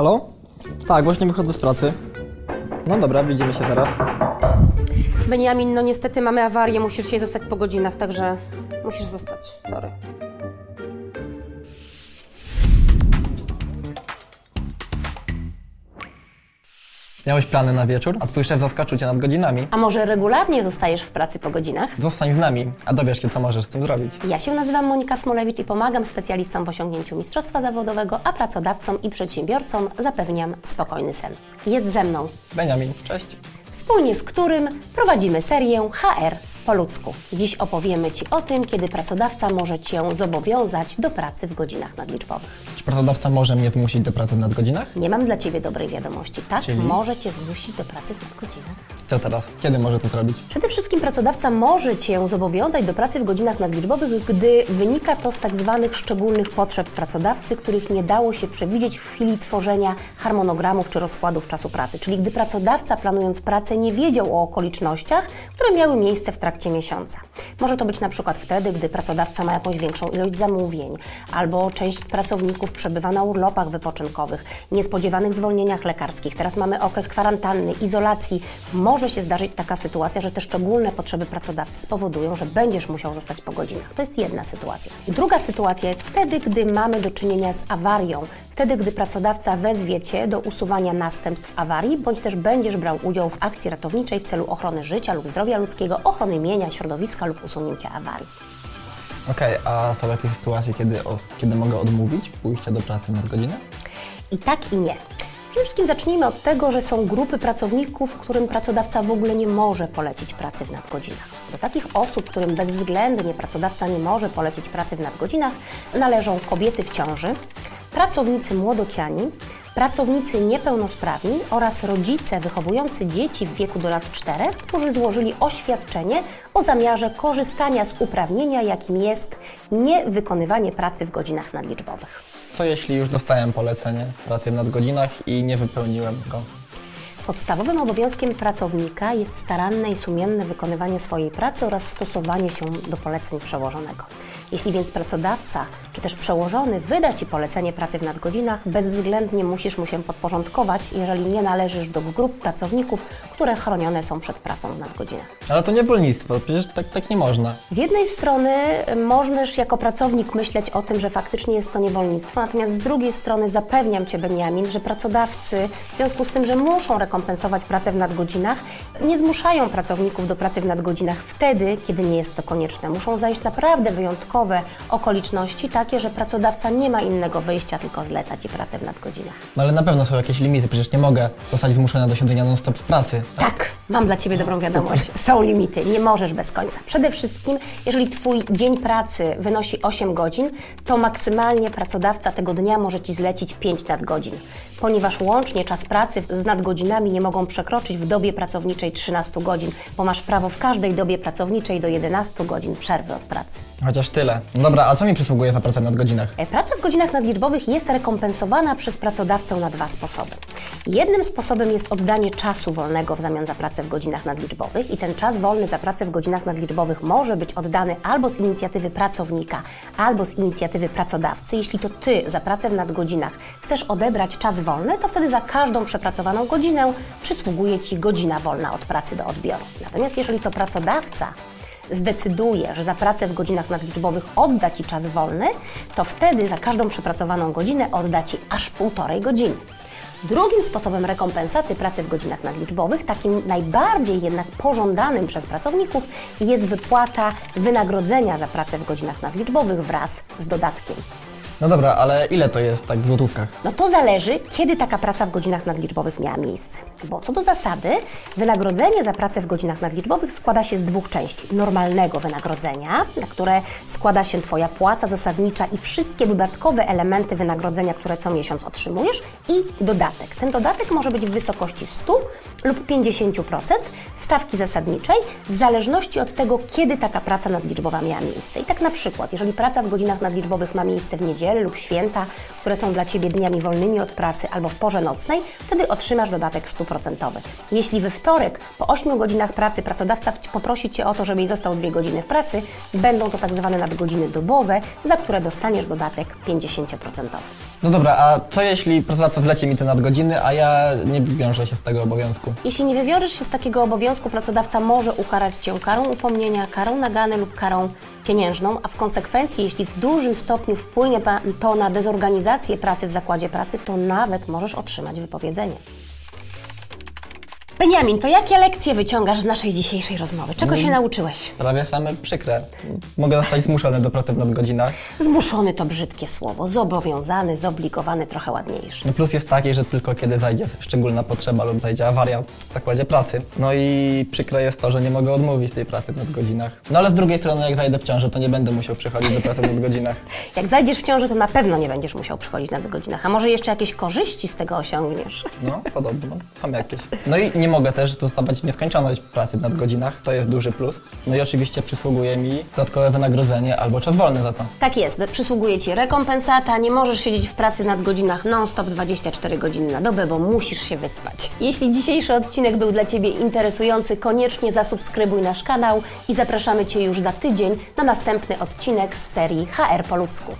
Halo? Tak, właśnie wychodzę z pracy. No dobra, widzimy się zaraz. Beniamin, no niestety mamy awarię, musisz się zostać po godzinach, także musisz zostać. Sorry. Miałeś plany na wieczór, a twój szef zaskoczył cię nad godzinami. A może regularnie zostajesz w pracy po godzinach? Zostań z nami, a dowiesz się, co możesz z tym zrobić. Ja się nazywam Monika Smolewicz i pomagam specjalistom w osiągnięciu mistrzostwa zawodowego, a pracodawcom i przedsiębiorcom zapewniam spokojny sen. Jedz ze mną, Beniamin, cześć. wspólnie z którym prowadzimy serię HR po ludzku. Dziś opowiemy Ci o tym, kiedy pracodawca może Cię zobowiązać do pracy w godzinach nadliczbowych. Czy pracodawca może mnie zmusić do pracy w nadgodzinach? Nie mam dla Ciebie dobrej wiadomości. Tak, Czyli? może Cię zmusić do pracy w nadgodzinach. Co teraz? Kiedy może to zrobić? Przede wszystkim pracodawca może Cię zobowiązać do pracy w godzinach nadliczbowych, gdy wynika to z tak zwanych szczególnych potrzeb pracodawcy, których nie dało się przewidzieć w chwili tworzenia harmonogramów czy rozkładów czasu pracy. Czyli gdy pracodawca planując pracę nie wiedział o okolicznościach, które miały miejsce w trakcie miesiąca. Może to być na przykład wtedy, gdy pracodawca ma jakąś większą ilość zamówień, albo część pracowników przebywa na urlopach wypoczynkowych, niespodziewanych zwolnieniach lekarskich. Teraz mamy okres kwarantanny, izolacji. Może się zdarzyć taka sytuacja, że te szczególne potrzeby pracodawcy spowodują, że będziesz musiał zostać po godzinach. To jest jedna sytuacja. Druga sytuacja jest wtedy, gdy mamy do czynienia z awarią. Wtedy, gdy pracodawca wezwie Cię do usuwania następstw awarii, bądź też będziesz brał udział w akcji ratowniczej w celu ochrony życia lub zdrowia ludzkiego, ochrony mienia, środowiska lub usunięcia awarii. Okej, a są jakieś sytuacje, kiedy, o, kiedy mogę odmówić pójścia do pracy w nadgodzinę? I tak i nie. Przede wszystkim zacznijmy od tego, że są grupy pracowników, którym pracodawca w ogóle nie może polecić pracy w nadgodzinach. Do takich osób, którym bezwzględnie pracodawca nie może polecić pracy w nadgodzinach, należą kobiety w ciąży, pracownicy młodociani, pracownicy niepełnosprawni oraz rodzice wychowujący dzieci w wieku do lat 4, którzy złożyli oświadczenie o zamiarze korzystania z uprawnienia, jakim jest niewykonywanie pracy w godzinach nadliczbowych. Co jeśli już dostałem polecenie pracy w nadgodzinach i nie wypełniłem go? Podstawowym obowiązkiem pracownika jest staranne i sumienne wykonywanie swojej pracy oraz stosowanie się do poleceń przełożonego. Jeśli więc pracodawca czy też przełożony wyda Ci polecenie pracy w nadgodzinach, bezwzględnie musisz mu się podporządkować, jeżeli nie należysz do grup pracowników, które chronione są przed pracą w nadgodzinach. Ale to niewolnictwo, przecież tak, tak nie można. Z jednej strony możesz jako pracownik myśleć o tym, że faktycznie jest to niewolnictwo, natomiast z drugiej strony zapewniam Cię, Beniamin, że pracodawcy w związku z tym, że muszą rekompensować pracę w nadgodzinach, nie zmuszają pracowników do pracy w nadgodzinach wtedy, kiedy nie jest to konieczne. Muszą zajść naprawdę wyjątkowe okoliczności, takie, że pracodawca nie ma innego wyjścia, tylko zleca Ci pracę w nadgodzinach. No ale na pewno są jakieś limity, przecież nie mogę zostać zmuszona do siedzenia non-stop w pracy. Tak, mam dla Ciebie dobrą wiadomość. Są limity, nie możesz bez końca. Przede wszystkim, jeżeli Twój dzień pracy wynosi 8 godzin, to maksymalnie pracodawca tego dnia może Ci zlecić 5 nadgodzin, ponieważ łącznie czas pracy z nadgodzinami nie mogą przekroczyć w dobie pracowniczej 13 godzin, bo masz prawo w każdej dobie pracowniczej do 11 godzin przerwy od pracy. Chociaż tyle. No dobra, a co mi przysługuje za pracę w nadgodzinach? E, Praca w godzinach nadliczbowych jest rekompensowana przez pracodawcę na dwa sposoby. Jednym sposobem jest oddanie czasu wolnego w zamian za pracę w godzinach nadliczbowych i ten czas wolny za pracę w godzinach nadliczbowych może być oddany albo z inicjatywy pracownika, albo z inicjatywy pracodawcy. Jeśli to Ty za pracę w nadgodzinach chcesz odebrać czas wolny, to wtedy za każdą przepracowaną godzinę przysługuje Ci godzina wolna od pracy do odbioru. Natomiast jeżeli to pracodawca zdecyduje, że za pracę w godzinach nadliczbowych odda Ci czas wolny, to wtedy za każdą przepracowaną godzinę odda Ci aż półtorej godziny. Drugim sposobem rekompensaty pracy w godzinach nadliczbowych, takim najbardziej jednak pożądanym przez pracowników, jest wypłata wynagrodzenia za pracę w godzinach nadliczbowych wraz z dodatkiem. No dobra, ale ile to jest tak w złotówkach? No to zależy, kiedy taka praca w godzinach nadliczbowych miała miejsce. Bo co do zasady, wynagrodzenie za pracę w godzinach nadliczbowych składa się z dwóch części. Normalnego wynagrodzenia, na które składa się Twoja płaca zasadnicza i wszystkie dodatkowe elementy wynagrodzenia, które co miesiąc otrzymujesz i dodatek. Ten dodatek może być w wysokości 100 lub 50% stawki zasadniczej, w zależności od tego, kiedy taka praca nadliczbowa miała miejsce. I tak na przykład, jeżeli praca w godzinach nadliczbowych ma miejsce w niedzielę lub święta, które są dla Ciebie dniami wolnymi od pracy albo w porze nocnej, wtedy otrzymasz dodatek 100%. Jeśli we wtorek po 8 godzinach pracy pracodawca poprosi Cię o to, żebyś został 2 godziny w pracy, będą to tak zwane nadgodziny dobowe, za które dostaniesz dodatek 50%. No dobra, a co jeśli pracodawca zleci mi te nadgodziny, a ja nie wiążę się z tego obowiązku? Jeśli nie wywiążesz się z takiego obowiązku, pracodawca może ukarać Cię karą upomnienia, karą nagany lub karą pieniężną, a w konsekwencji, jeśli w dużym stopniu wpłynie to na dezorganizację pracy w zakładzie pracy, to nawet możesz otrzymać wypowiedzenie. Beniamin, to jakie lekcje wyciągasz z naszej dzisiejszej rozmowy? Czego się nauczyłeś? Prawie same przykre. Mogę zostać zmuszony do pracy w nadgodzinach. Zmuszony to brzydkie słowo, zobowiązany, zobligowany, trochę ładniejszy. No Plus jest taki, że tylko kiedy zajdzie szczególna potrzeba lub zajdzie awaria w zakładzie pracy. No i przykre jest to, że nie mogę odmówić tej pracy w nadgodzinach. No ale z drugiej strony, jak zajdę w ciąży, to nie będę musiał przychodzić do pracy w nadgodzinach. Jak zajdziesz w ciąży, to na pewno nie będziesz musiał przychodzić na godzinach, a może jeszcze jakieś korzyści z tego osiągniesz. No, podobno. Są jakieś. No i nie mogę też dostawać nieskończoność pracy w nadgodzinach. To jest duży plus. No i oczywiście przysługuje mi dodatkowe wynagrodzenie albo czas wolny za to. Tak jest, przysługuje Ci rekompensata, nie możesz siedzieć w pracy nad godzinach non-stop 24 godziny na dobę, bo musisz się wyspać. Jeśli dzisiejszy odcinek był dla Ciebie interesujący, koniecznie zasubskrybuj nasz kanał i zapraszamy Cię już za tydzień na następny odcinek z serii HR po ludzku.